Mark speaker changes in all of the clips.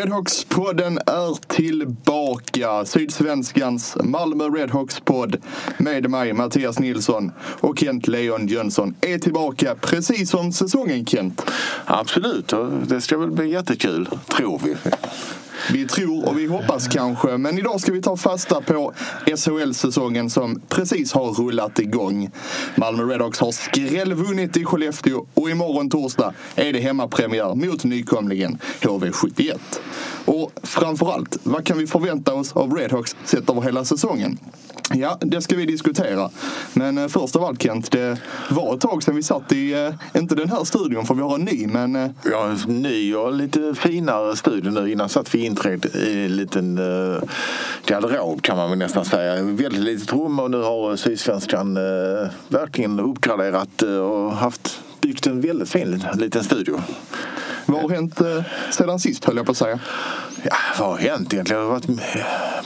Speaker 1: Redhawks-podden är tillbaka. Sydsvenskans Malmö Redhawks-podd med mig, Mattias Nilsson och Kent Leon Jönsson är tillbaka precis som säsongen, Kent.
Speaker 2: Absolut, och det ska väl bli jättekul, tror vi.
Speaker 1: Vi tror och vi hoppas kanske, men idag ska vi ta fasta på SHL-säsongen som precis har rullat igång. Malmö Redhawks har skrällvunnit i Skellefteå och imorgon torsdag är det hemmapremiär mot nykomlingen HV71. Och framförallt, vad kan vi förvänta oss av Redhawks sett över hela säsongen? Ja, det ska vi diskutera. Men eh, först av allt Kent, det var ett tag sedan vi satt i, eh, inte den här studion för vi har en ny, men eh,
Speaker 2: Vi har en ny och lite finare studio nu. Innan satt vi inträdd i en liten uh, garderob kan man väl nästan säga. Väldigt litet rum och nu har Sydsvenskan uh, verkligen uppgraderat uh, och haft byggt en väldigt fin liten studio
Speaker 1: vad har hänt eh, sedan sist höll jag på att säga?
Speaker 2: Ja, vad har hänt egentligen? Har varit,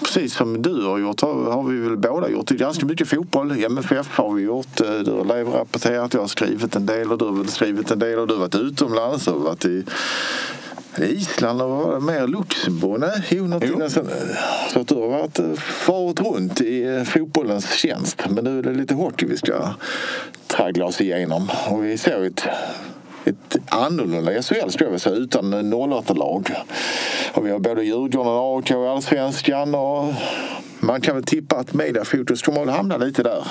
Speaker 2: precis som du har gjort har, har vi väl båda gjort ganska mycket fotboll. MFF har vi gjort. Eh, Du har live-rapporterat, jag har skrivit en del och du har väl skrivit en del och du har varit utomlands och varit i Island och vad var det mer? Luxemburg? Nej, jo, någonting
Speaker 1: Jo.
Speaker 2: nästan. Så att du har varit eh, farit runt i eh, fotbollens tjänst. Men nu är det lite hockey vi ska traggla oss igenom. Och vi ser ett ett annorlunda SHL skulle jag vilja säga utan 08-lag. Och vi har både Djurgården och AIK i Allsvenskan och man kan väl tippa att Mediafokus kommer att hamna lite där.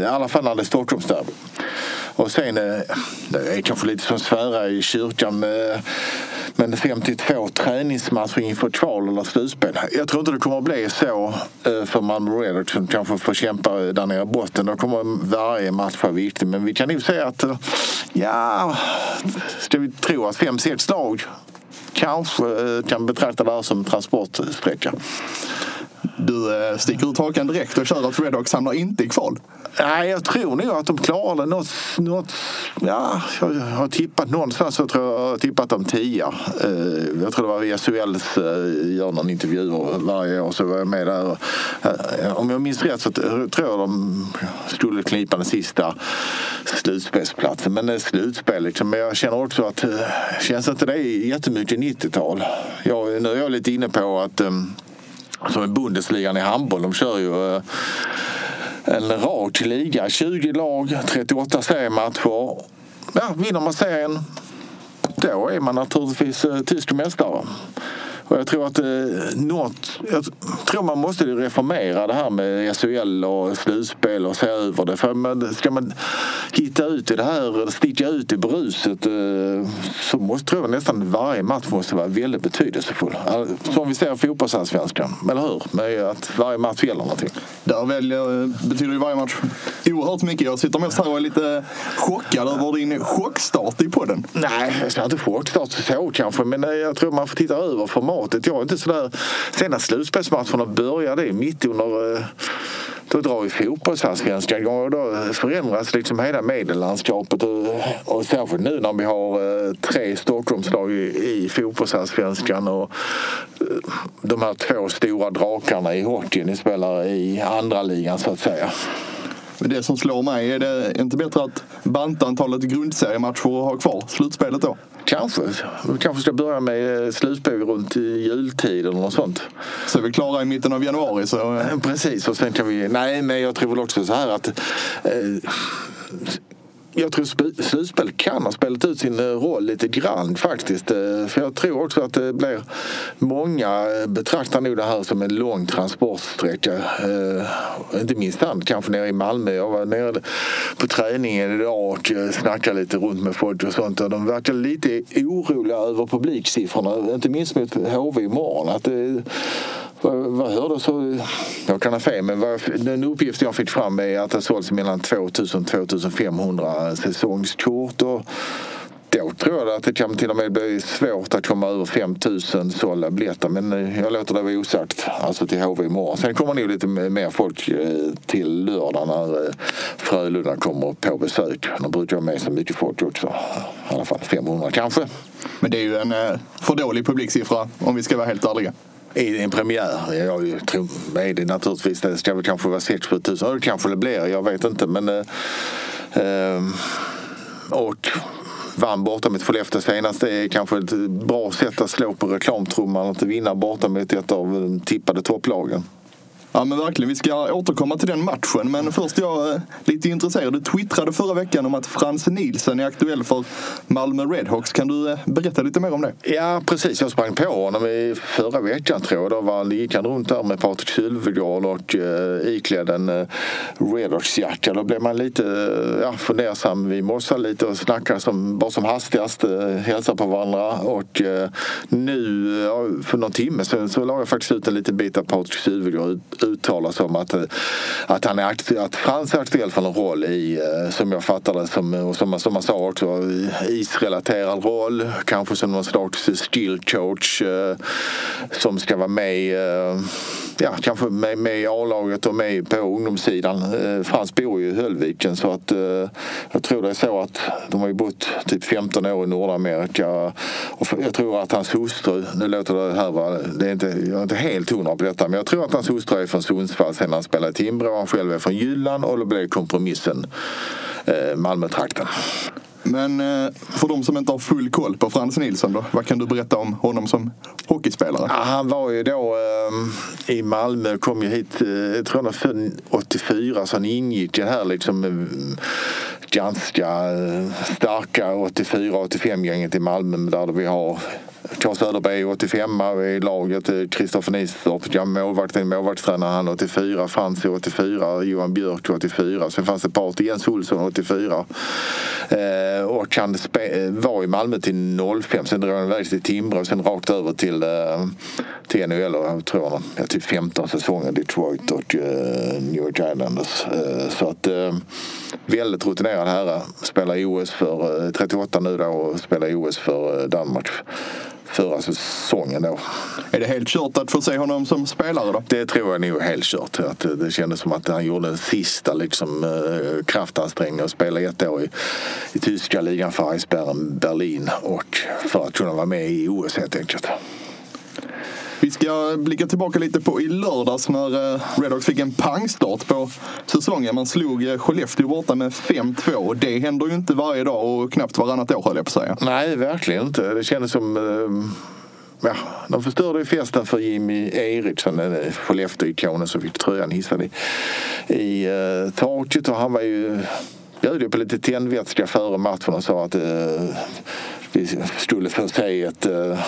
Speaker 2: I alla fall när det är Stockholmsderby. Och sen, eh, det är kanske lite som svära i kyrkan eh, men 52 träningsmatcher inför kval eller slutspel. Jag tror inte det kommer att bli så eh, för Malmö Redhawks som kanske får kämpa där nere i botten. Då kommer varje match vara viktig. Men vi kan nog säga att, ja, ska vi tro att fem, sex lag kanske eh, kan betrakta det här som transportsträcka.
Speaker 1: Du eh, sticker ut hakan direkt och kör att Redhawks hamnar inte i kval.
Speaker 2: Nej, jag tror nog att de klarar det. Något, något, ja, jag har tippat någonstans jag tror jag jag har tippat dem tia. Eh, jag tror det var SHL, SHLs eh, gör någon intervju varje år så var jag med där. Om jag minns rätt så tror jag de skulle knipa den sista slutspelsplatsen. Men slutspel liksom. Men jag känner också att känns inte det jättemycket 90-tal? Jag, nu är jag lite inne på att ehm, som är Bundesligan i handboll, de kör ju eh, en rak liga. 20 lag, 38 seriematcher. Ja, vinner man serien, då är man naturligtvis eh, tysk mästare. Och jag tror att eh, något, jag tror man måste reformera det här med SHL och slutspel och se över det. För man, ska man hitta ut i det här, sticka ut i bruset eh, så måste, tror jag nästan varje match måste vara väldigt betydelsefull. Som vi ser i fotbollsallsvenskan, eller hur? Med att varje match gäller någonting.
Speaker 1: Där väljer, betyder ju varje match oerhört mycket. Jag sitter mest här och är lite chockad över din chockstart i podden.
Speaker 2: Nej, jag ska inte chockstart så kanske, men eh, jag tror man får titta över formatet. Jag är inte sådär... Sen när slutspelsmatcherna börjar, det är mitt under... Eh, då drar ju fotbollsallsvenskan igång och då förändras liksom hela medellandskapet. Och, och särskilt nu när vi har eh, tre Stockholmslag i, i fotbollsallsvenskan och eh, de här två stora drakarna i hockeyn ni spelar i andra ligan så att säga.
Speaker 1: Men det som slår mig, är det inte bättre att banta antalet grundseriematcher och ha kvar slutspelet då?
Speaker 2: Kanske. Vi kanske ska börja med eh, slutspel runt jultid eller något sånt.
Speaker 1: Så är vi klara i mitten av januari så... Eh,
Speaker 2: Precis, och sen kan vi... Nej, men jag tror väl också så här att... Eh, jag tror slutspel kan ha spelat ut sin eh, roll lite grann faktiskt. Eh, för jag tror också att det blir... Många eh, betraktar nog det här som en lång transportsträcka. Eh, Inte minst han kanske nere i Malmö. Jag var nere på träningen idag och snackade lite runt med folk och sånt. Och de verkar lite oroliga över publiksiffrorna. Inte minst mot HV imorgon. Att det, vad, hörde så, jag kan ha fel, men vad, den uppgift jag fick fram är att det sålts mellan 2000 2500 säsongskort. Och då tror jag att det kan till och med bli svårt att komma över 5000 sålda biljetter. Men jag låter det vara osagt. Alltså till HV imorgon. Sen kommer nog lite mer folk eh, till lördag när eh, Frölunda kommer på besök. De brukar ha med sig mycket folk också. I alla fall 500 kanske.
Speaker 1: Men det är ju en eh, för dålig publiksiffra om vi ska vara helt ärliga.
Speaker 2: I en premiär. Jag tror, nej, det naturligtvis. Det ska väl kanske vara 6-7 tusen. Ja, Det kanske det blir. Jag vet inte. Men, eh, eh, och vann borta mot Skellefteå senast. Det är kanske ett bra sätt att slå på reklamtrumman. Att vinna borta mot ett av de tippade topplagen.
Speaker 1: Ja men verkligen, vi ska återkomma till den matchen. Men först jag är lite intresserad. Du twittrade förra veckan om att Frans Nielsen är aktuell för Malmö Redhawks. Kan du eh, berätta lite mer om det?
Speaker 2: Ja precis, jag sprang på honom i förra veckan tror jag. Då var, gick han runt där med Patrik Sylvegård och eh, iklädd en eh, Redhawks-jacka. Då blev man lite eh, ja, fundersam. Vi mossade lite och snackade som, bara som hastigast, eh, hälsade på varandra. Och eh, nu för någon timme sedan så la jag faktiskt ut en liten bit av Patrik Sylvegård ut, uttala sig om att, eh, att, han är aktuell, att Frans är aktuell för en roll i, eh, som jag fattar det, som, och som, som man sa också, eh, isrelaterad roll. Kanske som någon slags skill coach som ska vara med ja, kanske med, med i A-laget och med på ungdomssidan. Frans bor ju i Höllviken så att jag tror det är så att de har ju bott typ 15 år i Nordamerika och jag tror att hans hustru, nu låter det här vara, det är inte, jag är inte helt hundra på detta men jag tror att hans hustru är från Sundsvall sen han spelade i Timrå, han själv är från Jylland och då blev kompromissen eh, Malmötrakten.
Speaker 1: Men eh, för de som inte har full koll på Frans Nilsson då, vad kan du berätta om honom som hockeyspelare?
Speaker 2: Ja, han var ju då eh, i Malmö, kom ju hit, eh, jag tror han var född 84 så han ingick i det här liksom eh, ganska eh, starka 84-85-gänget i Malmö där vi har K Söderberg 85 i laget, eh, Kristoffer Nistorp, ja, målvakten, målvaktstränare han 84, Frans 84, Johan Björk 84, sen fanns det ett par till, Jens Olsson 84. Eh, och han eh, var i Malmö till 05, sen drog han iväg till Timrå, sen rakt över till, eh, till NHL och jag tror han ja, typ 15 säsonger Detroit och eh, New York Islanders. Eh, så att eh, väldigt rutinerad herre. Spelar i OS för, eh, 38 nu då och spelar i OS för eh, Danmark förra säsongen då.
Speaker 1: Är det helt kört att få se honom som spelare då?
Speaker 2: Det tror jag nog är helt kört. Att det- det kändes som att han gjorde den sista liksom, eh, kraftansträngningen och spela ett år i, i tyska ligan för Eisbären Berlin och för att kunna vara med i OS helt enkelt.
Speaker 1: Vi ska blicka tillbaka lite på i lördags när eh, Redhawks fick en pangstart på säsongen. Man slog eh, Skellefteå borta med 5-2 och det händer ju inte varje dag och knappt varannat år höll jag på att säga.
Speaker 2: Nej, verkligen inte. Det kändes som... Eh, ja, de förstörde ju festen för Jimmy Eriksson, den där Skellefteå-ikonen som fick tröjan hissad i, i uh, taket. Och han var ju bjöd ju på lite tändvätska före matchen och sa att eh, vi skulle få se ett... eh,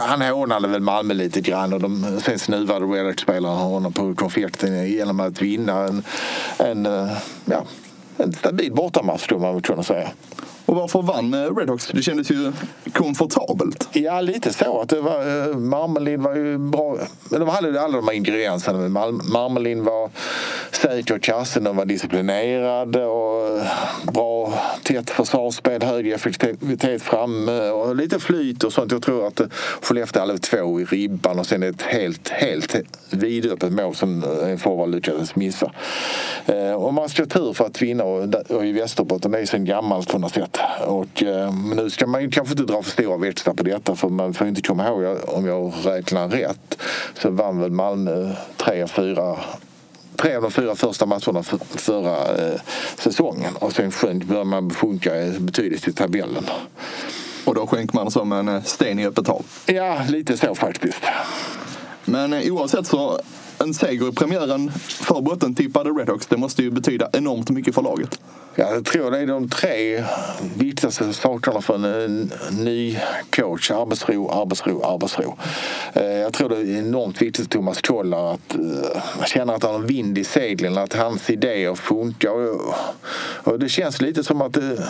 Speaker 2: han hånade väl Malmö lite grann och de, sen snuvade Redhawks-spelarna honom på konfekten genom att vinna en, en, eh, ja, en stabil bortamatch skulle man väl kunna säga.
Speaker 1: Och varför vann eh, Redhawks? Det kändes ju komfortabelt.
Speaker 2: Ja, lite så. Att det var, eh, Marmelin var ju bra. Men de hade alla de här ingredienserna. Marmelin var säker i kassen, de var disciplinerade och eh, bra tätt försvarsspel, hög effektivitet framme och lite flyt och sånt. Jag tror att Skellefteå hade två i ribban och sen ett helt, helt vidöppet mål som en forward lyckades missa. Och man ska tur för att vinna och, i Västerbotten det är sen gammalt på något sätt. Och, eh, nu ska man ju kanske inte dra för stora växlar på detta för man får inte komma ihåg, om jag räknar rätt, så vann väl Malmö tre, fyra tre av de fyra första matcherna för, förra eh, säsongen och sen sjönk, började man sjunka betydligt i tabellen.
Speaker 1: Och då sjönk man som en sten i öppet hav.
Speaker 2: Ja, lite så faktiskt.
Speaker 1: Men eh, oavsett så, en seger i premiären för bottentippade Redhawks, det måste ju betyda enormt mycket för laget.
Speaker 2: Ja, Jag tror det är de tre viktigaste sakerna för en, en ny coach. Arbetsro, arbetsro, arbetsro. Eh, Jag tror det är enormt viktigt för Thomas Kollar att eh, känna att han har vind i seglen, att hans idéer funkar. Och, och det känns lite som att det,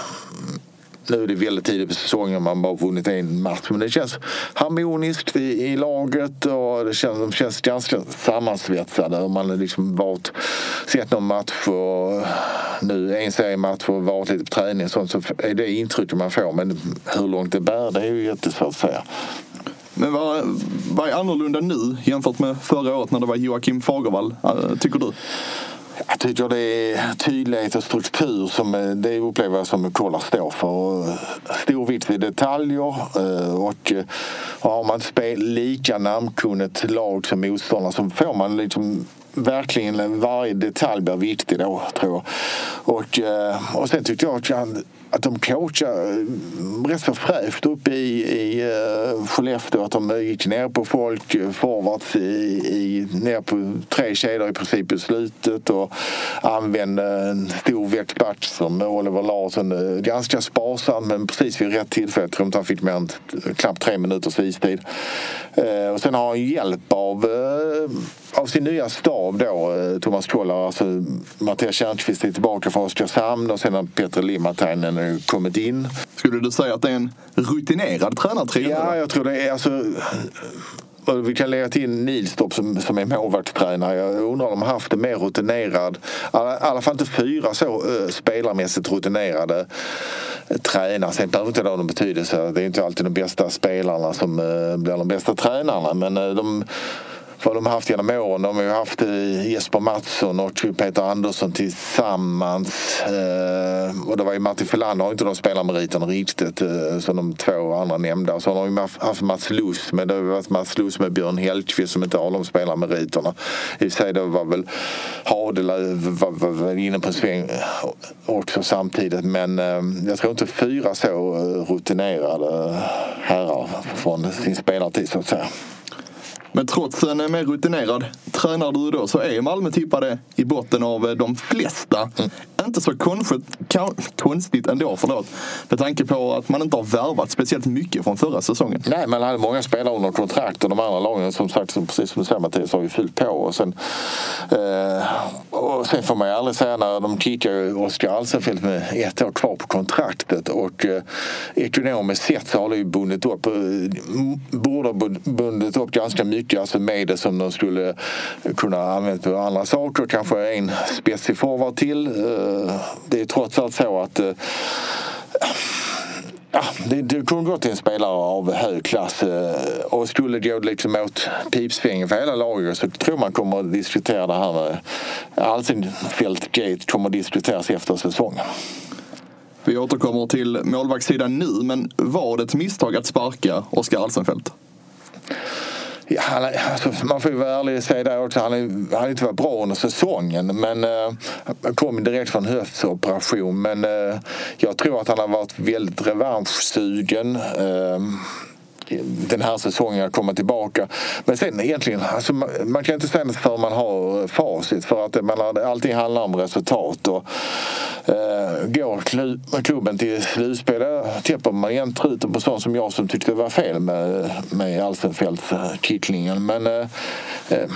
Speaker 2: nu är det väldigt tidigt på säsongen, man har bara vunnit en match. Men det känns harmoniskt i, i laget och det känns, de känns ganska sammansvetsade. Man har liksom varit, sett någon match och nu en seriematch och varit lite på träning och sånt så är det intrycket man får. Men hur långt det bär, det är ju jättesvårt att säga.
Speaker 1: Men vad, vad är annorlunda nu jämfört med förra året när det var Joakim Fagervall, äh, tycker du?
Speaker 2: Jag tycker det är tydlighet och struktur som eh, det upplever jag som Kollar står för. Eh, stor vikt vid detaljer eh, och har man spel lika namnkunnigt lag som motståndare så får man liksom verkligen varje detalj blir viktig då tror jag. Och, och sen tyckte jag att han att de coachar eh, rätt så fräscht uppe i, i eh, Skellefteå. Att de eh, gick ner på folk, forwards, i, i, ner på tre kedjor i princip i slutet och använde en stor växtback som Oliver Larsson. Ganska sparsam men precis vid rätt tillfälle. Jag tror inte han fick mer än knappt tre minuters istid. Och sen har han hjälp av, av sin nya stab då, Thomas Kollar. Alltså, Mattias Tjärnqvist är tillbaka från Oskarshamn och sen har Peter Limatainen kommit in.
Speaker 1: Skulle du säga att det är en rutinerad tränartrio?
Speaker 2: Ja, jag tror det är alltså vi kan lägga till Nilstorp som, som är målvaktstränare. Jag undrar om de haft en mer rutinerad, i alla fall inte fyra så uh, spelarmässigt rutinerade tränare. Sen behöver inte det ha någon betydelse. Det är inte alltid de bästa spelarna som uh, blir de bästa tränarna. Men de vad de har haft genom åren. De har ju haft eh, Jesper Mattsson och Peter Andersson tillsammans. Eh, och det var ju Martin Filander har inte de spelarmeriterna riktigt eh, som de två andra nämnda. Så har de ju haft Mats Luss men det har varit Mats Luss med Björn Hellkvist som inte har de spelarmeriterna. I och för sig det var väl Hadelöv var, var, var inne på en sväng också samtidigt men jag tror inte fyra så rutinerade herrar från sin spelartid så att säga.
Speaker 1: Men trots en mer rutinerad tränare du då så är Malmö tippade i botten av de flesta. Mm. Inte så konstigt, konstigt ändå, förlåt. Med tanke på att man inte har värvat speciellt mycket från förra säsongen.
Speaker 2: Nej, man hade många spelare under kontrakt och de andra lagen som sagt, precis som du säger Mattias, har ju fyllt på. Och sen, eh, och sen får man ju aldrig säga när de kickar Oskar Alsenfelt med ett år kvar på kontraktet och eh, ekonomiskt sett så har det ju bundit upp, eh, borde ha bundit upp ganska mycket alltså medel som de skulle kunna använda på andra saker. Kanske en spetsig forward till. Eh, det är trots allt så att Ja, det, det kunde gått till en spelare av hög klass eh, och skulle det gå liksom åt pipsvängen för hela laget så tror man kommer att diskutera det här med Alsenfelt Gate kommer att diskuteras efter säsongen.
Speaker 1: Vi återkommer till målvaktssidan nu, men var det ett misstag att sparka Oskar Alsenfelt?
Speaker 2: Ja, han, alltså, man får ju vara ärlig och säga det också. Han har inte varit bra under säsongen. Men uh, han kom direkt från höftoperation. Men eh, jag tror att han har varit väldigt revanschsugen. Eh, den här säsongen att komma tillbaka. Men sen egentligen, alltså, man, man kan inte säga något förrän man har facit för att man, allting handlar om resultat. Och, eh, går klubben till slutspel täpper man igen truten på sånt som jag som tyckte var fel med, med Alsenfelt-kittlingen. Men eh, eh,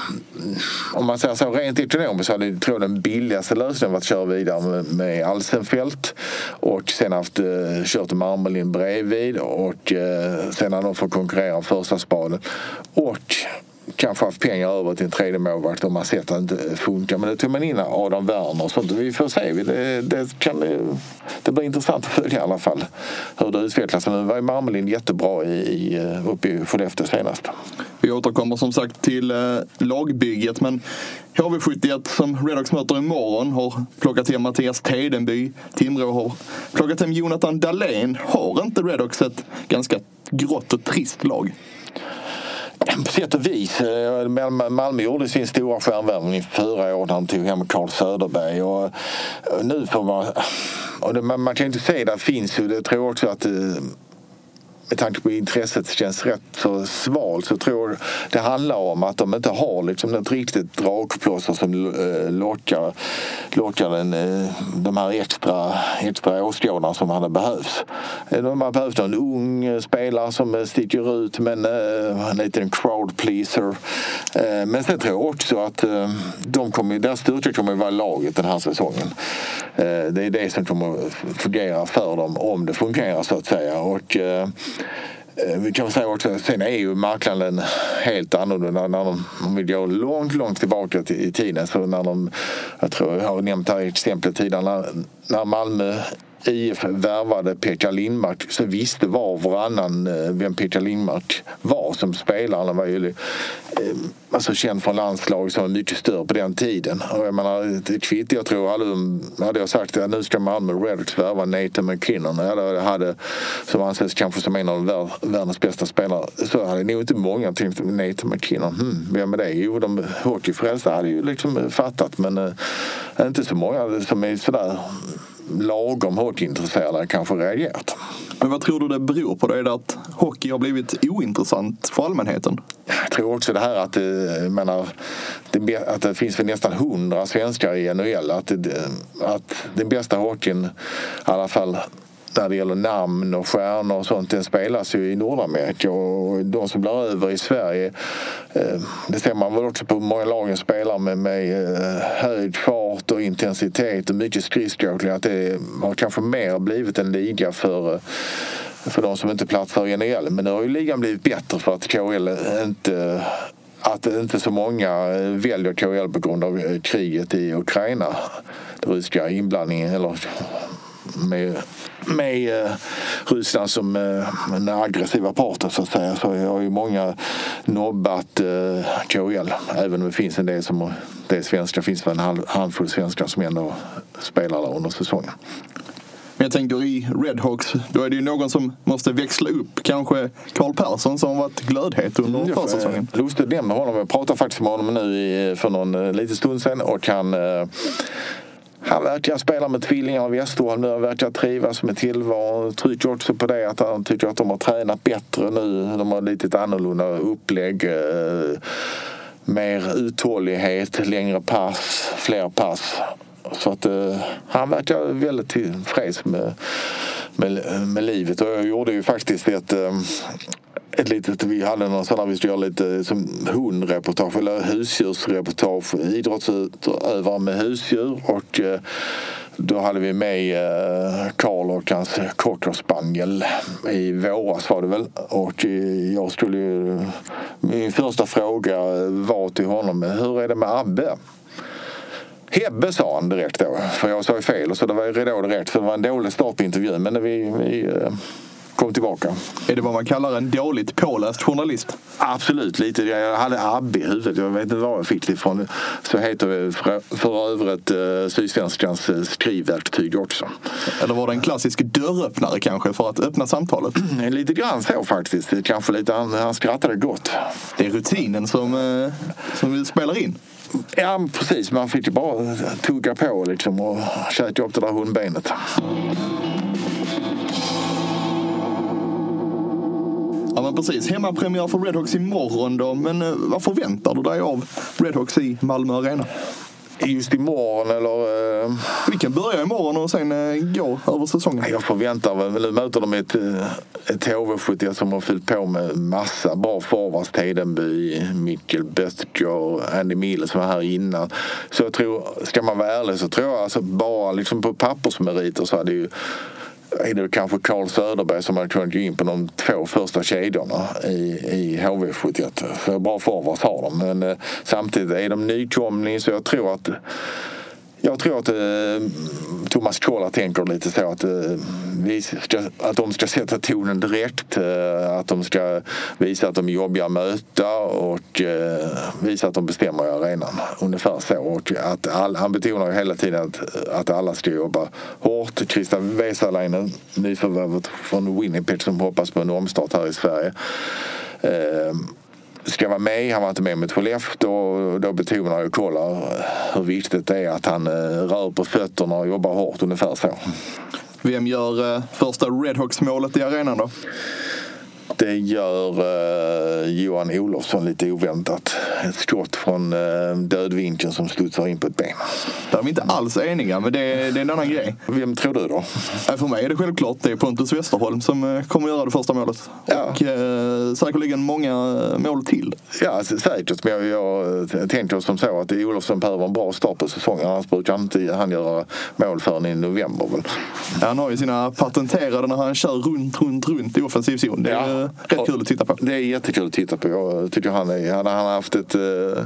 Speaker 2: om man säger så rent ekonomiskt så hade jag tror den billigaste lösningen varit att köra vidare med, med Alsenfelt och sen haft eh, kört Marmelin bredvid och eh, sen hade de för att konkurrera om första spaden. Och kanske haft pengar över till en tredje målvakt om man sett att det inte funkar. Men det tog man in Adam Werner och sånt. Vi får se. Det, det, kan, det blir intressant att följa i alla fall hur det utvecklas. Nu var ju Marmelin jättebra i, eh, uppe i Skellefteå senast.
Speaker 1: Vi återkommer som sagt till eh, lagbygget men HV71 som Redox möter imorgon har plockat hem Mattias Tedenby. Timrå har plockat hem Jonathan Dahlén. Har inte Redox ett ganska grått och trist lag?
Speaker 2: På sätt och vis. Eh, Malmö gjorde sin stora stjärnvärvning förra året när de tog hem Carl Söderberg. Och eh, nu får man... Och man kan inte se det finns ju. Jag tror också att eh, med tanke på intresset känns rätt så svalt så tror jag det handlar om att de inte har liksom något riktigt dragplåster som eh, lockar, lockar den, eh, de här extra, extra åskådarna som hade behövts. Eh, de har behövt en ung spelare som sticker ut men en liten crowd pleaser. Men sen tror jag också att de kommer, deras styrka kommer att vara laget den här säsongen. Det är det som kommer att fungera för dem om det fungerar så att säga. Och, eh, Eh, vi kan säga också, sen är ju marknaden helt annorlunda när de, om vi går långt, långt tillbaka till, i tiden. Så när de, jag tror jag har nämnt här exemplet tidigare, när, när Malmö IF värvade Peter Lindmark så visste var och varannan eh, vem Peter Lindmark var som spelare. Han var ju eh, alltså känd från landslag som var mycket större på den tiden. Och jag menar, kvitt, jag tror aldrig hade jag sagt att nu ska Malmö Redhawks värva Nathan McKinnon. Hade, som anses kanske som en av världens bästa spelare. Så hade nog inte många tänkt Nathan McKinnon. Hmm, vem är det? Jo, de hockeyfrälsta hade ju liksom fattat men eh, inte så många som är sådär lagom hockeyintresserade kanske reagerat.
Speaker 1: Men vad tror du det beror på? Då? Är det att hockey har blivit ointressant för allmänheten?
Speaker 2: Jag tror också det här att, eh, jag menar, det, att det finns väl nästan hundra svenskar i NHL. Att, det, att den bästa hockeyn, i alla fall när det gäller namn och stjärnor och sånt, den spelas ju i Nordamerika och de som blir över i Sverige, eh, det ser man väl också på hur många lagen spelar med, med eh, höjd fart och intensitet och mycket skridskoåkning, att det har kanske mer blivit en liga för eh, för de som inte platsar i NHL. Men nu har ju ligan blivit bättre för att KL inte att inte så många väljer KL på grund av kriget i Ukraina. Den ryska inblandningen eller med, med eh, Ryssland som eh, en aggressiva parter så att säga så har ju många nobbat eh, KL. Även om det finns en del som det är svenskar finns det en handfull svenskar som ändå spelar där under säsongen.
Speaker 1: Men jag tänker i Redhawks, då är det ju någon som måste växla upp. Kanske Karl Persson som har varit glödhet under försäsongen.
Speaker 2: Lustigt att nämna honom. Jag pratade faktiskt med honom nu för någon liten stund sedan och han han verkar spela med tvillingar av Westerholm nu. Han verkar trivas med tillvaron. Trycker också på det att han tycker att de har tränat bättre nu. De har lite ett annorlunda upplägg. Eh, mer uthållighet, längre pass, fler pass. Så att eh, han verkar väldigt tillfreds med, med, med livet. Och jag gjorde ju faktiskt ett eh, ett litet, vi hade någon sån där vi skulle göra lite som hundreportage eller husdjursreportage. Idrottsutövare med husdjur och eh, då hade vi med eh, Karl och hans cocker spaniel i våras var det väl. Och eh, jag skulle ju, min första fråga var till honom, hur är det med Abbe? Hebbe sa han direkt då, för jag sa ju fel så det var ju ridå direkt. Så det var en dålig start på intervjun men vi, vi eh, kom tillbaka.
Speaker 1: Är det vad man kallar en dåligt påläst journalist?
Speaker 2: Absolut, lite. Jag hade Abbe i huvudet. Jag vet inte var jag fick det ifrån. Så heter det för, för övrigt eh, Sydsvenskans eh, skrivverktyg också.
Speaker 1: Eller var det en klassisk dörröppnare kanske för att öppna samtalet?
Speaker 2: Lite grann så faktiskt. Kanske lite, han, han skrattade gott.
Speaker 1: Det är rutinen som, eh, som vi spelar in.
Speaker 2: Ja, precis. Man fick ju bara tugga på liksom och käka upp det där hundbenet.
Speaker 1: Men precis, hemmapremiär för Redhawks imorgon då. Men eh, vad förväntar du dig av Redhawks i Malmö Arena?
Speaker 2: Just imorgon eller... Eh,
Speaker 1: Vi kan börja imorgon och sen eh, gå över säsongen.
Speaker 2: jag förväntar mig, nu möter de ett, eh, ett HV71 som har fyllt på med massa bra forwards. Tedenby, Mikkel Böttger Andy Miller som var här innan. Så jag tror, ska man vara ärlig så tror jag alltså bara liksom på pappersmeriter så hade ju är det kanske Carl Söderberg som hade kunnat gå in på de två första kedjorna i, i HV71. Så bra forwards har de. Men eh, samtidigt är de nykomling så jag tror att jag tror att eh, Thomas Kohler tänker lite så att, eh, vi ska, att de ska sätta tonen direkt. Eh, att de ska visa att de är jobbiga att möta och eh, visa att de bestämmer i arenan. Ungefär så. Och att all, han betonar ju hela tiden att, att alla ska jobba hårt. Christian Vesalainen, nyförvärvet från Winnipeg som hoppas på en omstart här i Sverige. Eh, Ska vara med. Han var inte med mot Skellefteå och då betonar jag Kolla hur viktigt det är att han eh, rör på fötterna och jobbar hårt ungefär så.
Speaker 1: Vem gör eh, första Redhawks-målet i arenan då?
Speaker 2: Det gör eh, Johan Olofsson lite oväntat. Ett skott från eh, dödvinkeln som studsar in på ett ben.
Speaker 1: Där är vi inte alls eniga, men det är, det är en annan grej.
Speaker 2: Vem tror du då?
Speaker 1: Nej, För mig är det självklart det är Pontus Westerholm som eh, kommer göra det första målet.
Speaker 2: Ja.
Speaker 1: Och eh, säkerligen många mål till.
Speaker 2: Ja, alltså, säkert. Men jag, jag tänker som så att Olofsson behöver en bra start på säsongen. Annars brukar han inte han göra mål förrän i november. Väl?
Speaker 1: Han har ju sina patenterade när han kör runt, runt, runt i offensiv zon. Det
Speaker 2: Ja.
Speaker 1: rätt kul att titta på.
Speaker 2: Det är jättekul att titta på. Jag tycker han är, hade han haft ett... eh,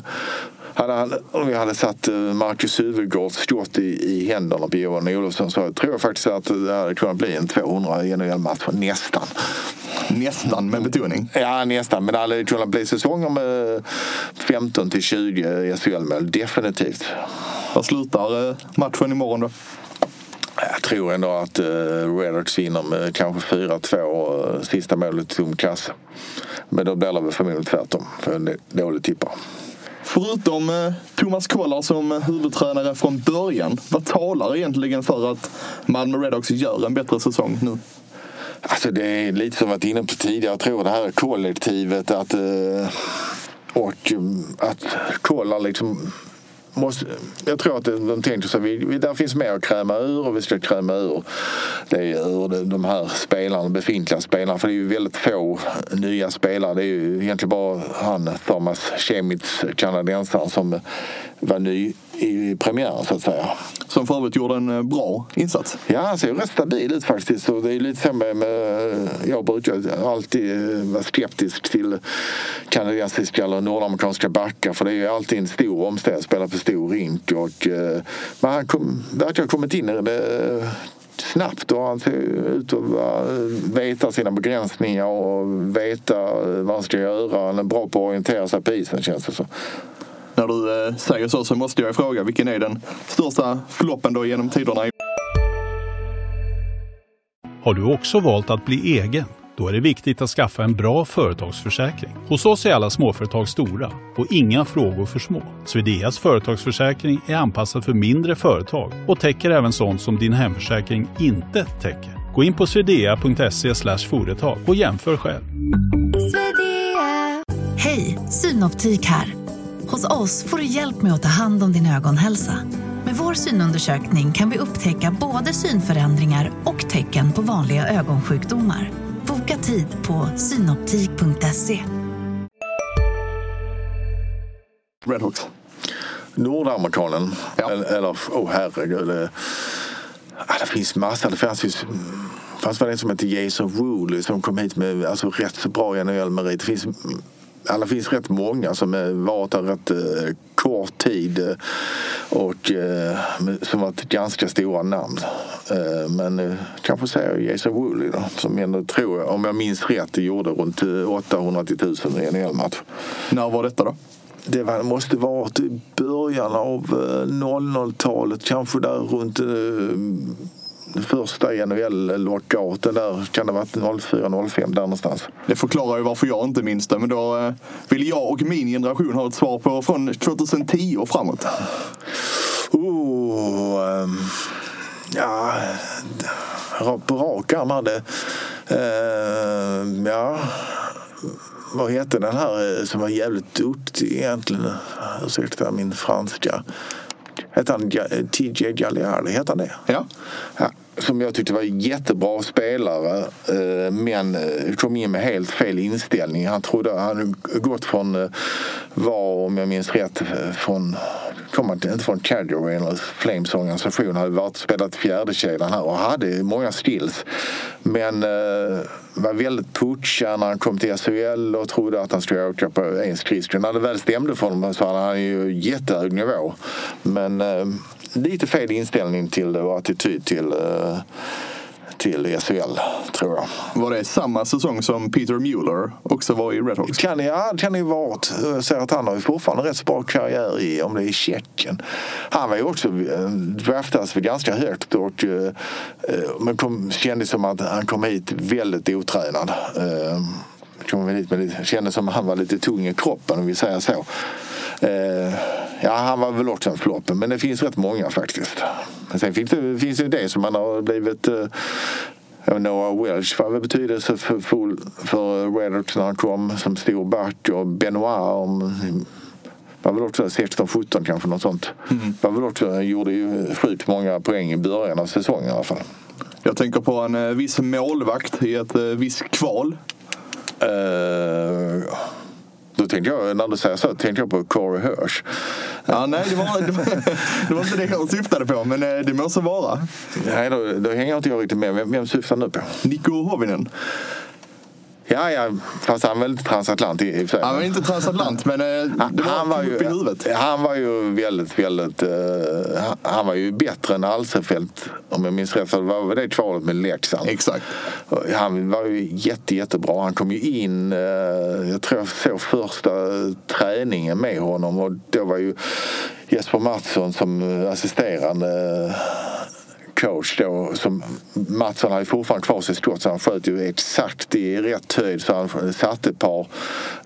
Speaker 2: hade om vi hade satt eh, Marcus Hufvudgårds skott i, i händerna på Johan Olofsson så tror jag faktiskt att det hade kunnat bli en 200 i NHL-match. Nästan.
Speaker 1: Nästan med betoning.
Speaker 2: Ja, nästan. Men det hade kunnat bli säsonger med 15 till 20 SHL-mål. Definitivt.
Speaker 1: Vad slutar eh, matchen imorgon då?
Speaker 2: Jag tror ändå att uh, Redhawks vinner med kanske 4-2 uh, sista målet tom kasse. Men då blir det väl förmodligen tvärtom. För en dålig tippare.
Speaker 1: Förutom eh, Thomas Kollar som eh, huvudtränare från början, vad talar egentligen för att Malmö Redhawks gör en bättre säsong nu?
Speaker 2: Alltså det är lite som jag varit inne på tidigare. Jag tror det här kollektivet att, eh, och um, att kolla liksom Måste, jag tror att de tänker så vi, vi, där finns mer att kräma ur och vi ska kräma ur, det ur de, här spelarna, befintliga spelarna. För det är ju väldigt få nya spelare. Det är ju egentligen bara han, Thomas Chemitz, kanadensaren, som var ny i premiären så att säga.
Speaker 1: Som för övrigt gjorde en eh, bra insats.
Speaker 2: Ja, han ser ju rätt stabil ut faktiskt. Och det är lite så med, med, jag brukar alltid eh, vara skeptisk till kanadensiska eller nordamerikanska backar. För det är ju alltid en stor omställning, spela på stor rink. Och, eh, men han kom, verkar ha kommit in i det eh, snabbt och han ser ut att veta sina begränsningar och veta vad han ska göra. Han är bra på att orientera sig på isen känns det som.
Speaker 1: När du eh, säger så så måste jag fråga vilken är den största floppen då genom tiderna?
Speaker 3: Har du också valt att bli egen? Då är det viktigt att skaffa en bra företagsförsäkring. Hos oss är alla småföretag stora och inga frågor för små. Swedeas företagsförsäkring är anpassad för mindre företag och täcker även sånt som din hemförsäkring inte täcker. Gå in på swedea.se företag och jämför själv.
Speaker 4: Hej, Synoptik här. Hos oss får du hjälp med att ta hand om din ögonhälsa. Med vår synundersökning kan vi upptäcka både synförändringar och tecken på vanliga ögonsjukdomar. Boka tid på synoptik.se.
Speaker 1: Redhawks.
Speaker 2: Nordamerikanen.
Speaker 1: Ja.
Speaker 2: Eller, eller oh herregud. Det, ja, det finns massa. Det fanns ju fanns väl en som heter Jason Woolley som kom hit med alltså, rätt så bra NHL-merit. Det finns, alla finns rätt många som varit där rätt eh, kort tid eh, och eh, som varit ganska stora namn. Men kanske säger Jason Woolley då, som ändå tror jag, om jag minns rätt, det gjorde runt eh, 800 till 1000 i en NHL-match.
Speaker 1: När var detta då?
Speaker 2: Det var, måste vara i början av eh, 00-talet, kanske där runt första NHL-lockouten. Där kan det ha varit 04-05 där någonstans.
Speaker 1: Det förklarar ju varför jag inte minns det, men då eh, vill jag och min generation ha ett svar på från 2010 och framåt.
Speaker 2: Oh, ehm, ja, på rak arm hade... ehm, ja, vad hette den här eh, som var jävligt duktig egentligen? Ursäkta min franska. Hette han TJ Galliardi? Hette han det?
Speaker 1: Ja.
Speaker 2: Ja, som jag tyckte var jättebra spelare eh, men eh, kom in med helt fel inställning. Han trodde han hade gått från, eh, var om jag minns rätt, från kom han inte från Calgary eller Flames organisation. hade varit spelat fjärdekedjan här och hade många skills. Men var väldigt putschig när han kom till SHL och trodde att han skulle åka på en skridsko. När det väl stämde för honom så hade han ju jättehög nivå. Men eh, lite fel inställning till det och attityd till, eh, till SHL, tror jag.
Speaker 1: Var det samma säsong som Peter Mueller också var i Redhawks?
Speaker 2: Kan det, ja, det kan det ju varit. Jag ser att han har ju fortfarande rätt så bra karriär i, om det är i Tjeckien. Han var ju också eh, draftades för ganska högt och eh, eh, men kom, kändes som att han kom hit väldigt otränad. Kom hit med lite, kändes som att han var lite tung i kroppen om vi säger så. Eh, ja, han var väl också en flopp, men det finns rätt många faktiskt. Men sen finns det, finns det det som man har blivit eh, Noah Welch var väl betydelsefull för Redhawks när han kom som stor back och Benoit om, var väl också 16-17 kanske något sånt. Var väl också, gjorde ju sjukt många poäng i början av säsongen i alla fall.
Speaker 1: Jag tänker på en eh, viss målvakt i ett eh, visst kval.
Speaker 2: Eh, då tänkte jag, när du säger så, tänkte jag på Corey Hirsch.
Speaker 1: Ja, nej, det var, det, var, det var inte det jag syftade på, men eh, det må så vara.
Speaker 2: Nej, då, då hänger inte jag riktigt med. Vem, vem syftar nu på?
Speaker 1: Nico Hovinen.
Speaker 2: Ja, ja, fast han väl inte transatlant i, i och för sig.
Speaker 1: Han var inte transatlant, men eh, det var,
Speaker 2: han, var
Speaker 1: upp i
Speaker 2: ju,
Speaker 1: huvudet.
Speaker 2: han var ju väldigt, väldigt... eh, han- var ju bättre än Alsenfelt, om jag minns rätt. För det var det kvalet med Leksand.
Speaker 1: Exakt.
Speaker 2: Han var ju jätte, jättebra. Han kom ju in, eh, jag tror jag såg första träningen med honom och då var ju Jesper Mattsson som assisterande coach då. Som Mattsson hade fortfarande kvar sitt skott så han sköt ju exakt i rätt höjd så han satte ett par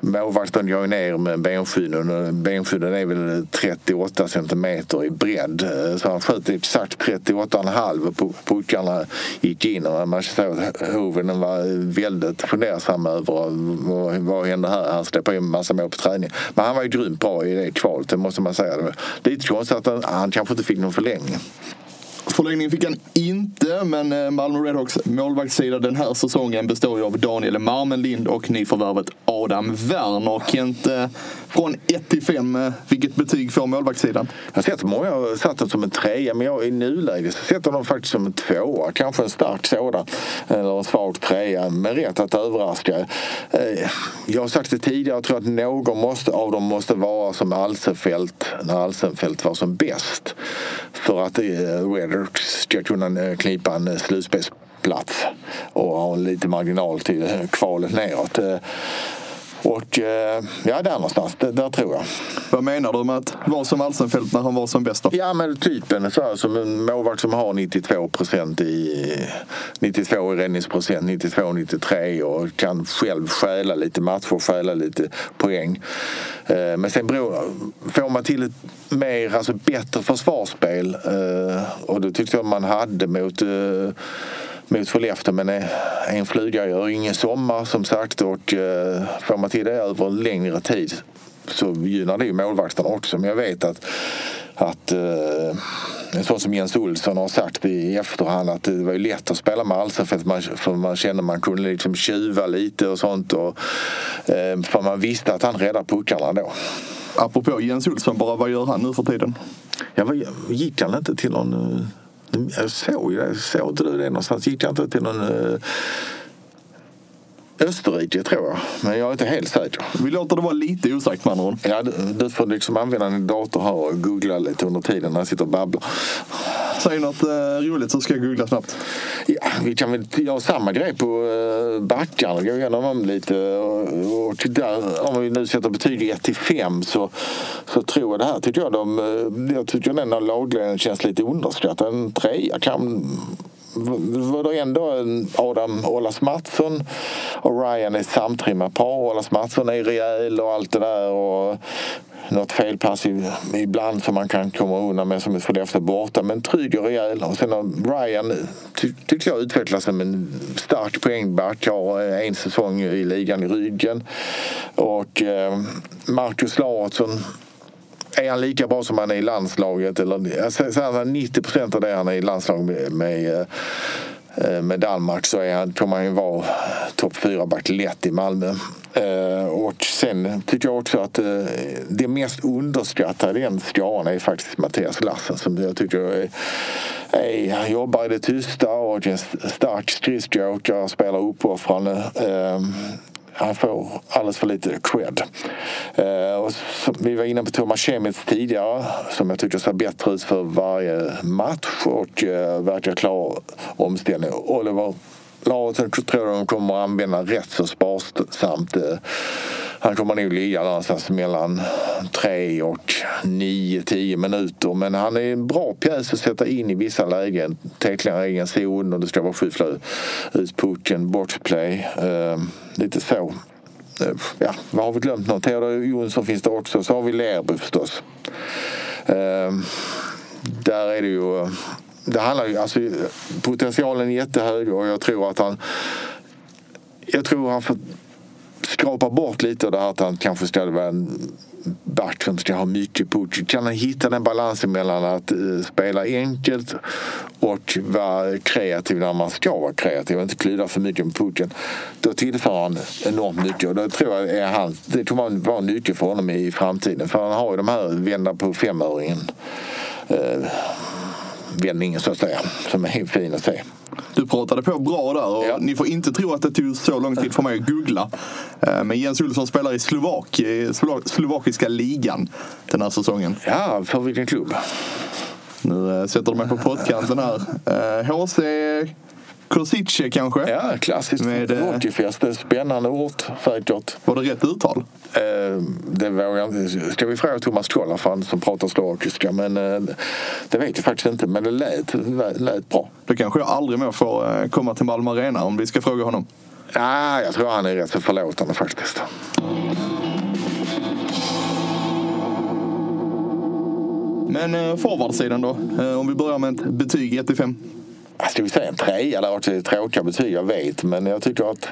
Speaker 2: målvakten går ner med benskydden och benskydden är väl 38 centimeter i bredd så han sköt exakt 38,5 och puckarna gick in och man såg att Hovinen var väldigt fundersam över vad, vad hände här. Han släppte in en massa mål på träning. Men han var ju grymt bra i det kvalet, det måste man säga. Lite konstigt att han, han kanske inte fick någon förlängning.
Speaker 1: Förlängning fick han inte, men eh, Malmö Redhawks målvaktssida den här säsongen består ju av Daniel Marmenlind och nyförvärvet Adam Werner. Kent, eh, från 1 till 5, eh, vilket betyg får målvaktssidan?
Speaker 2: Jag har sett många har satt dem som en trea men jag i nuläget sätter dem faktiskt som en tvåa. Kanske en stark sådan. Eller en svag trea med rätt att överraska. Jag har sagt det tidigare, jag tror att någon måste, av dem måste vara som Alsenfelt när Alsenfelt var som bäst. För att Redhawks ska kunna eh, knipa en eh, slutspelsplats och ha lite marginal till eh, kvalet neråt. Och eh, ja, där någonstans, där, där tror jag.
Speaker 1: Vad menar du med att vara som Alsenfelt när han var som bäst?
Speaker 2: Ja men typen så här, som en målvakt som har 92 procent i 92 i räddningsprocent, 92 93 och kan själv stjäla lite matcher, stjäla lite poäng. Eh, Men sen beror, får man till ett mer, alltså bättre försvarsspel eh, och det tyckte jag man hade mot mot Skellefteå men en fluga gör ingen sommar som sagt och eh, får man till det över längre tid så gynnar det ju målvakterna också. Men jag vet att, att eh, en sån som Jens Olsson har sagt i efterhand att det var ju lätt att spela med Alsen för att man, för man kände man kunde liksom tjuva lite och sånt. Och, eh, för man visste att han räddade puckarna då.
Speaker 1: Apropå Jens Olsson, bara vad gör han nu för tiden?
Speaker 2: Ja, gick han inte till någon... Jag såg ju det, såg inte du det någonstans? Gick han inte till någon... eh, Österrike tror jag, men jag är inte helt säker.
Speaker 1: Vi låter det vara lite osagt med andra ord.
Speaker 2: Ja, du, du får liksom använda din dator här och googla lite under tiden när jag sitter och babblar.
Speaker 1: Säg något eh, roligt så ska jag googla snabbt.
Speaker 2: Ja, vi kan väl göra samma grej på eh, backarna, gå igenom dem lite. Och, och där, om vi nu sätter betyg 1 till 5 så, så tror jag det här tycker jag de, eh, jag tycker den här lagledningen känns lite underskattad. En trea kan var det ändå Adam Ålas Mattsson och Ryan är samtrimmat par. Ålas Mattsson är rejäl och allt det där. Och något felpass ibland som man kan komma undan med som är Skellefteå borta. Men trygg och rejäl. Och sen har Ryan ty, tyckte jag utvecklats som en stark poängback. Har eh, en säsong i ligan i ryggen. Och eh, Marcus Larsson är han lika bra som han är i landslaget? Eller, alltså, 90 procent av det han är i landslaget med, med, eh, med Danmark så är han, kommer han ju vara topp fyra back lätt i Malmö. Eh, Och sen tycker jag också att eh, det mest underskattade i den skaran är faktiskt Mattias Lassen som jag tycker är, är, han jobbar i det tysta och är en stark skridskoåkare, spelar uppoffrande. Eh, han får alldeles för lite cred. Eh, och så, vi var inne på Thomas Schemitz tidigare som jag tycker ser bättre ut för varje match och eh, verkar klar omställning. Oliver Larsson tror jag de kommer att använda rätt så sparsamt. Eh, han kommer nog ligga någonstans mellan 3 och 9-10 minuter. Men han är en bra pjäs att sätta in i vissa lägen. Tacklar egen zon och det ska vara skyffla ut pucken, boxplay. Uh, lite så. Uh, Ja, vad har vi glömt? något? Theodor Jonsson finns det också. Så har vi Lerby förstås. Uh, där är det ju det handlar ju, alltså, potentialen är jättehög och jag tror att han jag tror han får skrapa bort lite av det här att han kanske ska vara en back som ska ha mycket puck. Kan han hitta den balansen mellan att eh, spela enkelt och vara kreativ när man ska vara kreativ och inte klydda för mycket med pucken. Då tillför han enormt mycket och det tror jag är han, det kommer att vara nyckel för honom i framtiden. För han har ju de här vända på femöringen. Eh, Vändningen så att säga, som är helt fin att se.
Speaker 1: Du pratade på bra där och
Speaker 2: Ja.
Speaker 1: ni får inte tro att det tog så lång tid för mig att googla. Eh, Men Jens Olsson spelar i Slovak, slovakiska ligan den här säsongen.
Speaker 2: Ja, för vilken klubb?
Speaker 1: Nu eh, sätter du mig på pottkanten här. Eh, HC Kosice kanske?
Speaker 2: Ja, klassiskt
Speaker 1: Med, eh,
Speaker 2: är Spännande ort säkert.
Speaker 1: Var det rätt uttal?
Speaker 2: Eh, det vågar jag inte. Ska vi fråga Thomas Kolla för han som pratar slovakiska? Men eh, det vet jag faktiskt inte. Men det lät, lät bra.
Speaker 1: Då kanske jag aldrig mer får eh, komma till Malmö Arena om vi ska fråga honom.
Speaker 2: Ah, jag tror han är rätt så förlåtande faktiskt.
Speaker 1: Men eh, forwardsidan då? Eh, om vi börjar med ett betyg 1 till 5.
Speaker 2: Ska vi säga en trea? Det har varit tråkiga betyg, jag vet. Men jag tycker att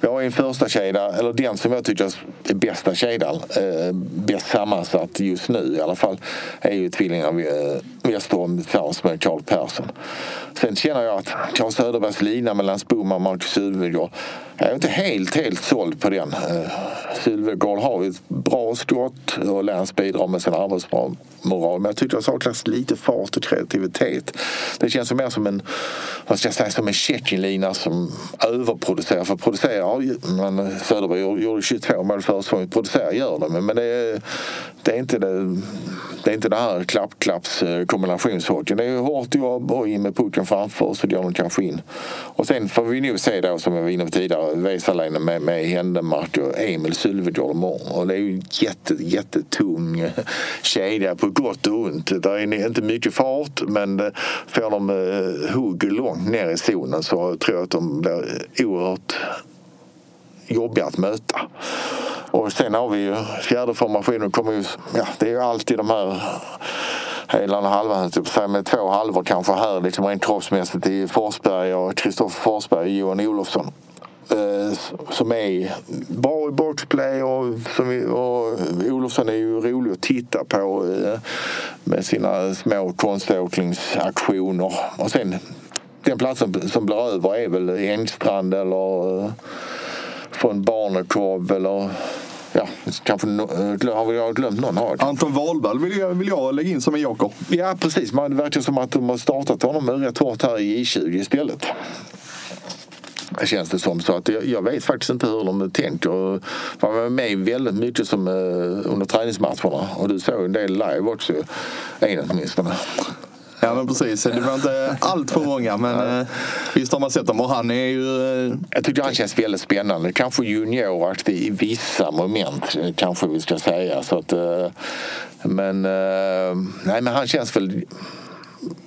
Speaker 2: vi har en första kedja, eller den som jag tycker är bästa kedjan, eh, bäst sammansatt just nu i alla fall, är ju tvillingarna eh, Westerholm tillsammans med Karl Persson. Sen känner jag att Carl Söderbergs lina mellan Spoma och Marcus Sylvegård, jag är inte helt, helt såld på den. Eh, Sylvegård har ju ett bra skott och Läns bidrar med sin arbetsmoral. Men jag tycker det saknas lite fart och kreativitet. Det känns mer som en, vad ska jag säga, som en Tjeckien-lina som överproducerar. För producerar, ja, men eh, Söderberg gjorde- 22 mål förra säsongen. Gör de, men det är, det är inte det, det är inte det här klapp-klapps eh, kombinationshockeyn. Det är hårt jobb och in med pucken framför så går de kanske in. Och sen får vi nog se då som jag var inne på tidigare, Vesalainen med, med Händemark och Emil Sylvegård imorgon. Och det är ju en jätte, jättetung eh, kedja på gott och ont. Det är inte mycket fart men får de hot hugg långt ner i zonen så tror jag att de blir oerhört jobbiga att möta. Och sen har vi ju fjärde formationen. Kommer ju, ja, det är ju alltid de här helan och halvan, typ, så med två halvor kanske här liksom rent kroppsmässigt i Forsberg och Kristoffer Forsberg och Johan Olofsson. Eh, som är bra i boxplay och, som vi, och Olofsson är ju rolig att titta på eh, med sina små konståkningsaktioner. Och sen den platsen som blir över är väl Engstrand eller eh, från Barnekorv eller ja, kanske eh, har jag glömt någon av dem?
Speaker 1: Anton Wahlberg vill jag, vill jag lägga in som en joker.
Speaker 2: Ja, precis. Men det verkar som att de har startat honom rätt hårt här i J20 istället. Det känns det som. Så att jag, jag vet faktiskt inte hur de tänker. Man var med väldigt mycket som, eh, under träningsmatcherna. Och du såg en del live också. En åtminstone.
Speaker 1: Ja men precis, det var inte allt för många men eh, visst har man sett dem och han är ju... Eh,
Speaker 2: Jag tycker han känns väldigt spännande. Kanske junioraktig i vissa moment kanske vi ska säga. Så att, eh, men, eh, nej, men han känns väl...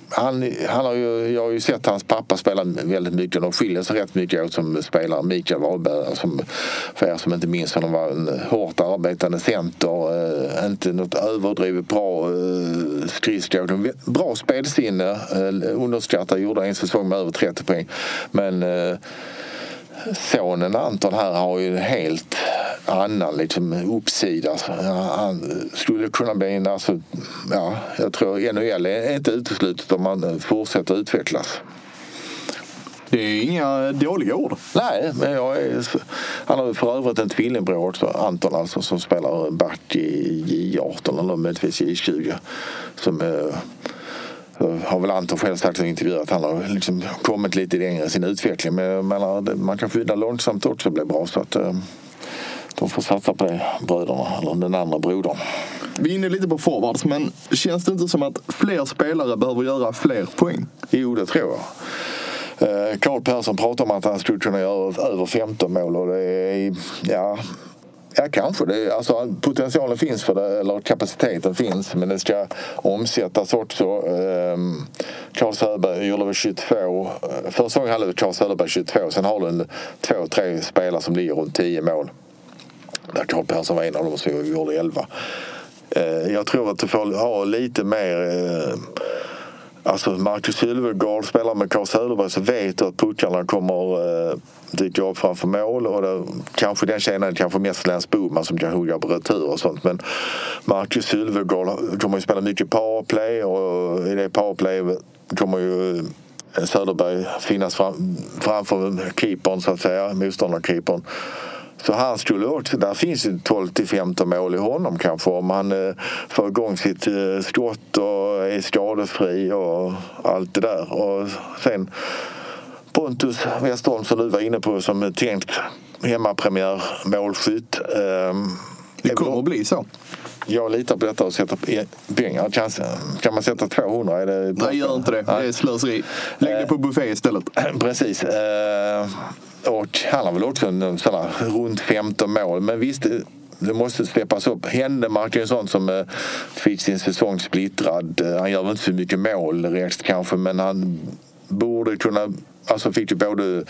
Speaker 2: Han, han har ju, jag har ju sett hans pappa spela väldigt mycket. De skiljer sig rätt mycket åt som spelare. Mikael Wahlberg, som, för er som inte minns honom, var en hårt arbetande center. Eh, inte något överdrivet bra eh, skridskoåkning. Bra spelsinne. Eh, underskattad. Gjorde en säsong med över 30 poäng. Men eh, sonen Anton här har ju helt annan liksom, uppsida. Han skulle kunna bli en, alltså, ja, jag tror NHL är inte uteslutet om man fortsätter utvecklas.
Speaker 1: det är inga dåliga ord.
Speaker 2: Nej, men jag är, han har för övrigt en tvillingbror också, Anton alltså, som spelar back i J18 eller möjligtvis i J20. Som eh, har väl Anton själv sagt i en intervju att han har liksom kommit lite längre i sin utveckling. Men menar, man kan skydda långsamt också bli bra. Så att, eh, de får satsa på det, bröderna, eller den andra brodern.
Speaker 1: Vi är inne lite på forwards men känns det inte som att fler spelare behöver göra fler poäng?
Speaker 2: Jo, det tror jag. Eh, Carl Persson pratar om att han skulle kunna göra över 15 mål och det är, ja, ja kanske. Det alltså, potentialen finns för det, eller kapaciteten finns, men det ska omsättas också. Eh, Carl Söderberg gjorde väl 22. eh, Första gången hade Carl Söderberg 22, sen har du en, två, tre spelare som ligger runt 10 mål. Där Carl Persson var en av dem som gjorde 11. Jag tror att du får ha lite mer eh, Alltså Marcus Sylvegård spelar med Carl Söderberg så vet du att puckarna kommer eh, dyka upp framför mål och det, kanske den tjejen är kanske mest Lance Boman som kan hugga på retur och sånt men Marcus Sylvegård kommer ju spela mycket powerplay och i det powerplay kommer ju eh, Söderberg finnas fram, framför keepern så att säga, motståndarkeepern. Så han skulle också, där finns ju 12 till 15 mål i honom kanske om han eh, får igång sitt eh, skott och är skadefri och allt det där. Och sen Pontus Westerholm som du var inne på som tänkt hemmapremiär målskytt. Eh,
Speaker 1: Det kommer att bli så.
Speaker 2: jag litar på detta och sätter pe- pengar. Kan, man sätta 200? Är det
Speaker 1: Nej, gör inte det. Det är slöseri. Lägg det på buffé istället.
Speaker 2: Precis. Och han har väl också en, sån runt 15 mål. Men visst, det, måste släppas upp. Händemark är en sån som eh, fick sin säsong splittrad. Eh, han gör väl inte så mycket mål direkt kanske men han borde kunna... Alltså fick ju både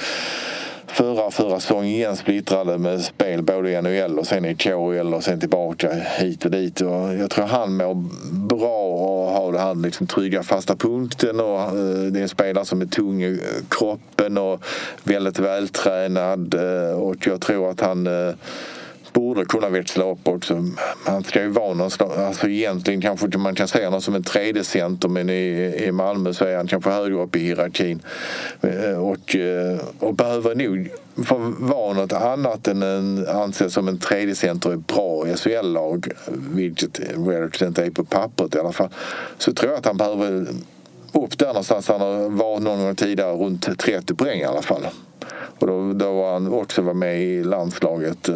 Speaker 2: förra och förra säsongen igen splittrade med spel både i NHL och sen i KHL och sen tillbaka hit och dit. Och jag tror han mår bra och har det här liksom trygga fasta punkten och eh, det är en spelare som är tung i kroppen och väldigt vältränad eh, och jag tror att han eh, borde kunna växla upp också. Han ska ju vara någonstans, alltså egentligen kanske man kan säga honom som en tredje center men i, i Malmö så är han kanske högre upp i hierarkin. Eh, och, eh, och behöver nog få vara något annat än en, anses som en tredje center i bra SHL-lag, vilket Redditch inte är på pappret i alla fall. Så tror jag att han behöver upp där någonstans. Han har varit någon gång tidigare runt 30 poäng i alla fall. Och då, då var han också var med i landslaget eh,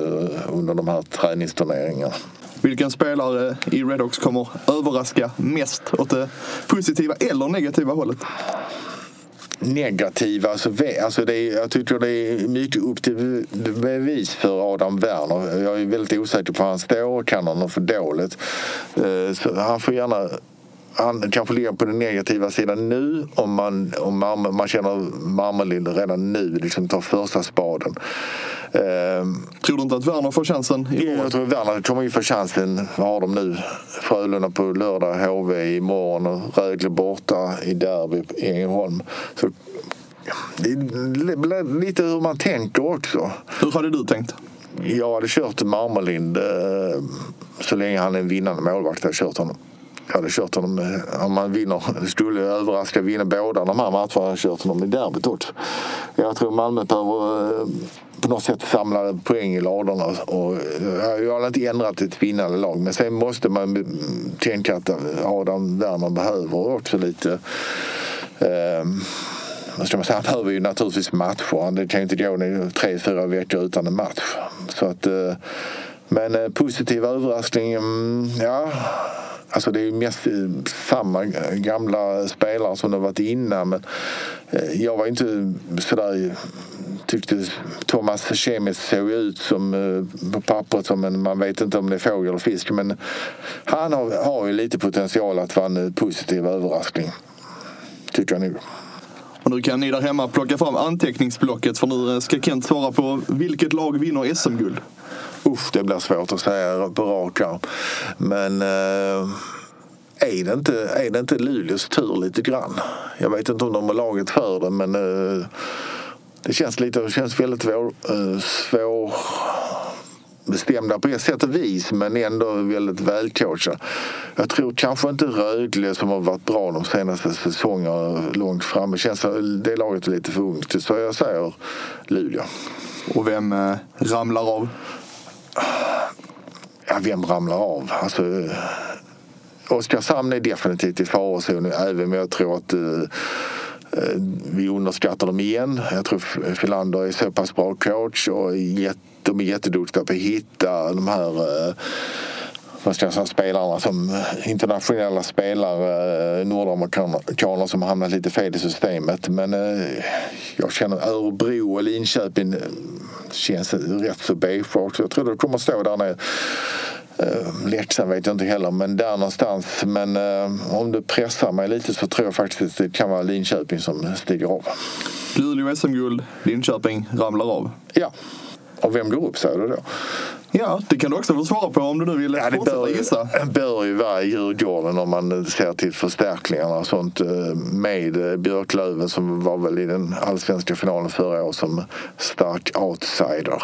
Speaker 2: under de här träningsturneringarna.
Speaker 1: Vilken spelare i Redhawks kommer överraska mest åt det positiva eller negativa hållet?
Speaker 2: negativa. Alltså, alltså det är, jag tycker det är mycket upp till bevis för Adam Werner. Jag är väldigt osäker på hur han står. Kan han för dåligt? Eh, Så han får gärna han kanske ligger på den negativa sidan nu om man, om man, man känner Marmelind redan nu liksom tar första spaden. Eh,
Speaker 1: Tror du inte att Werner får chansen i
Speaker 2: jag tror Werner kommer ju få chansen. Vad har de nu? Frölunda på lördag, HV imorgon och Rögle borta i derby i Ängelholm. Så det är lite hur man tänker också.
Speaker 1: Hur hade du tänkt?
Speaker 2: Jag hade kört Marmelind eh, så länge han är en vinnande målvakt. hade Jag kört honom. Jag hade kört honom eh, om man vinner, skulle överraska vinna båda de här matcherna. hade Jag kört honom i derbyt också. Jag tror Malmö behöver eh, på något sätt samla poäng i ladorna. Och, eh, jag har inte ändrat ett vinnande lag men sen måste man mm, tänka att Adam Werner behöver också lite um, vad ska man säga, han behöver ju naturligtvis matcher. Det kan ju inte gå nu tre, fyra veckor utan en match. Så att, men positiv överraskning, mm, ja. Alltså det är ju mest samma gamla spelare som det har varit innan. Men eh, jag var inte sådär tyckte Thomas Schemes såg ut som eh, på pappret som en, man vet inte om det är fågel eller fisk. Men han har, har ju lite potential att vara en eh, positiv överraskning. Tycker jag nog.
Speaker 1: Och nu kan ni där hemma plocka fram anteckningsblocket för nu ska Kent svara på vilket lag vinner SM-guld.
Speaker 2: Usch, det blir svårt att säga på rak arm. Men eh, är, det inte, är det inte Luleås tur lite grann? Jag vet inte om de har laget för det, men eh, det känns lite, det känns väldigt svår, eh, svår bestämda på ett sätt och vis men ändå väldigt välcoachade. Jag tror kanske inte Rögle som har varit bra de senaste säsongerna långt fram. Det känns det laget är lite för ungt. Så jag säger Luleå.
Speaker 1: Och vem eh, ramlar av?
Speaker 2: Ja, vem ramlar av? Alltså, Oskarshamn är definitivt i farozonen även om jag tror att uh, vi underskattar dem igen. Jag tror Filander är så pass bra coach och de är jätteduktiga på att hitta de här uh, vad ska jag säga, spelarna som internationella spelare, nordamerikaner som har hamnat lite fel i systemet. Men eh, jag känner Örebro och Linköping känns rätt så beige också. Jag tror det kommer stå där nere. Eh, Leksand vet jag inte heller, men där någonstans. Men eh, om du pressar mig lite så tror jag faktiskt att det kan vara Linköping som stiger av.
Speaker 1: Luleå SM-guld, Linköping ramlar av.
Speaker 2: Ja. Och vem går upp säger du då?
Speaker 1: Ja, det kan du också få svara på om du nu vill
Speaker 2: Ja, det
Speaker 1: fortsätta
Speaker 2: bör,
Speaker 1: gissa.
Speaker 2: ju- bör ju vara Djurgården om man ser till förstärkningarna och sånt eh, med eh, Björklöven som var väl i den allsvenska finalen förra året som stark outsider.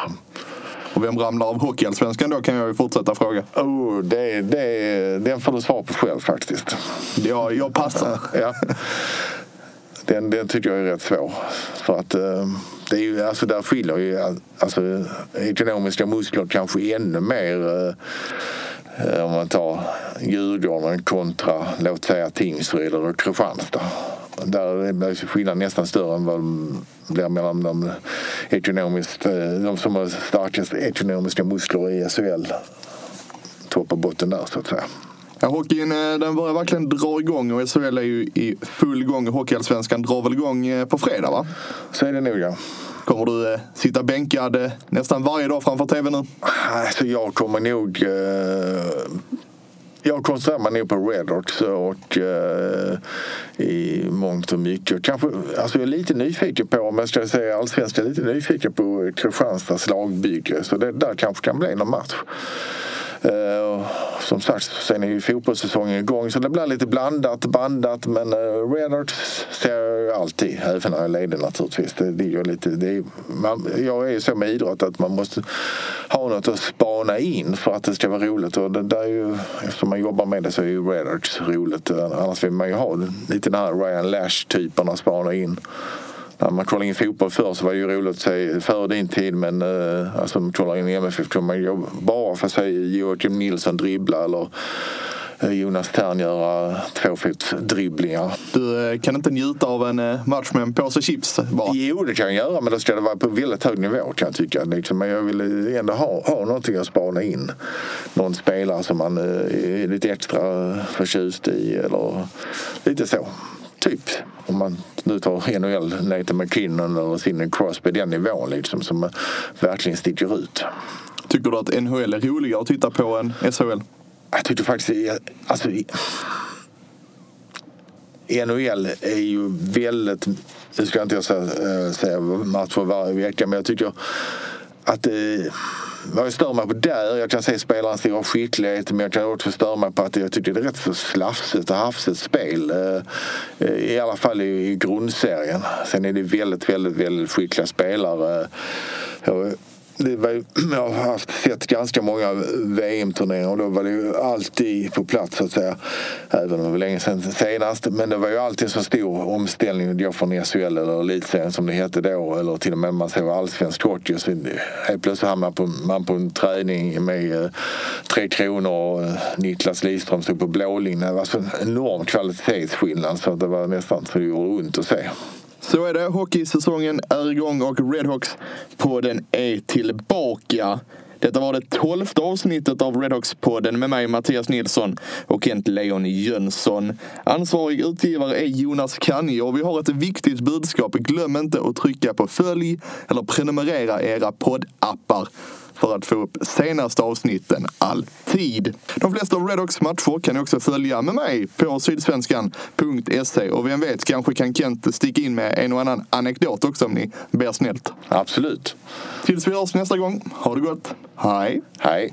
Speaker 1: Och vem ramlar av Hockeyallsvenskan då kan jag ju fortsätta fråga.
Speaker 2: Oh, det, det, den får du svara på själv faktiskt.
Speaker 1: Ja, jag passar.
Speaker 2: Ja. Den, den tycker jag är rätt svår. För att eh, det är ju, alltså där skiljer ju alltså, ekonomiska muskler kanske ännu mer eh, om man tar Djurgården kontra låt säga Tingsryd eller Kristianstad. Där är skillnaden nästan större än vad det blir mellan de, ekonomiskt, eh, de som har starkast ekonomiska muskler i SHL. Topp och botten där så att säga.
Speaker 1: Ja, hockeyn eh, den börjar verkligen dra igång och SHL är ju i full gång. Hockeyallsvenskan drar väl igång eh, på fredag va?
Speaker 2: Så är det nog ja.
Speaker 1: Kommer du eh, sitta bänkad eh, nästan varje dag framför tv nu?
Speaker 2: Alltså jag kommer nog... Eh, jag koncentrerar mig nog på Red Rocks och eh, i mångt och mycket. Kanske, alltså jag är lite nyfiken på, om jag ska säga allsvenskan, lite nyfiken på Kristianstads lagbygge. Så det där kanske kan bli någon match. Eh, som sagt, sen är ju fotbollssäsongen igång så det blir lite blandat, bandat. Men eh, uh, Redart ser jag alltid, även när jag är ledig naturligtvis. Det, det är lite, det är, man, jag är ju så med idrott att man måste ha något att spana in för att det ska vara roligt. Och det där är ju, eftersom man jobbar med det så är ju Redart roligt. Annars vill man ju ha lite den här Ryan Lash-typerna spana in när man kollade in fotboll förr så var det ju roligt att se före din tid men eh, alltså man kollar in MFF kunde man ju bara få se Joakim Nilsson dribbla eller eh, Jonas Tern göra tvåfotsdribblingar.
Speaker 1: Du eh, kan inte njuta av en eh, match med en påse chips bara?
Speaker 2: Jo, det kan jag göra men då ska det vara på väldigt hög nivå kan jag tycka. Liksom, men jag vill ändå ha, ha någonting att spana in. Någon spelare som man är lite extra förtjust i eller lite så. Typ. Om man nu tar NHL, Nathan McKinnon eller Sidney Crosby, den nivån liksom som verkligen sticker ut.
Speaker 1: Tycker du att NHL är roligare att titta på än SHL?
Speaker 2: Jag tyckte faktiskt, alltså NHL är ju väldigt, nu ska jag inte säga, eh, säga matcher varje vecka, men jag tycker att eh, vad jag stör mig på där, jag kan se spelarens stora skicklighet men jag kan också störa mig på att jag tycker det är rätt så slafsigt och hafsigt spel. Eh, I alla fall i grundserien. Sen är det väldigt, väldigt, väldigt skickliga spelare. Jag, det var, ju- jag har haft, sett ganska många VM-turneringar och då var det ju alltid på plats så att säga. Även om det var länge sedan senast. Men det var ju alltid en så stor omställning att gå från SHL eller elitserien som det hette då. Eller till och med man såg allsvensk hockey. Så helt plötsligt hamnade man på, man på en träning med eh, Tre Kronor och eh, Niklas Lidström stod på blålinjen. Det var så en enorm kvalitetsskillnad så det var nästan så det gjorde ont att se.
Speaker 1: Så är det. Hockeysäsongen är igång och Redhawks podden är tillbaka. Detta var det tolfte avsnittet av Redhawks-podden med mig Mattias Nilsson och Kent Leon Jönsson. Ansvarig utgivare är Jonas Kanje och vi har ett viktigt budskap. Glöm inte att trycka på följ eller prenumerera i era poddappar för att få upp senaste avsnitten alltid. De flesta av Redhawks matcher kan ni också följa med mig på sydsvenskan.se och vem vet kanske kan Kent sticka in med en och annan anekdot också om ni ber snällt.
Speaker 2: Absolut.
Speaker 1: Tills vi hörs nästa gång, ha det gott.
Speaker 2: Hej.
Speaker 5: Hej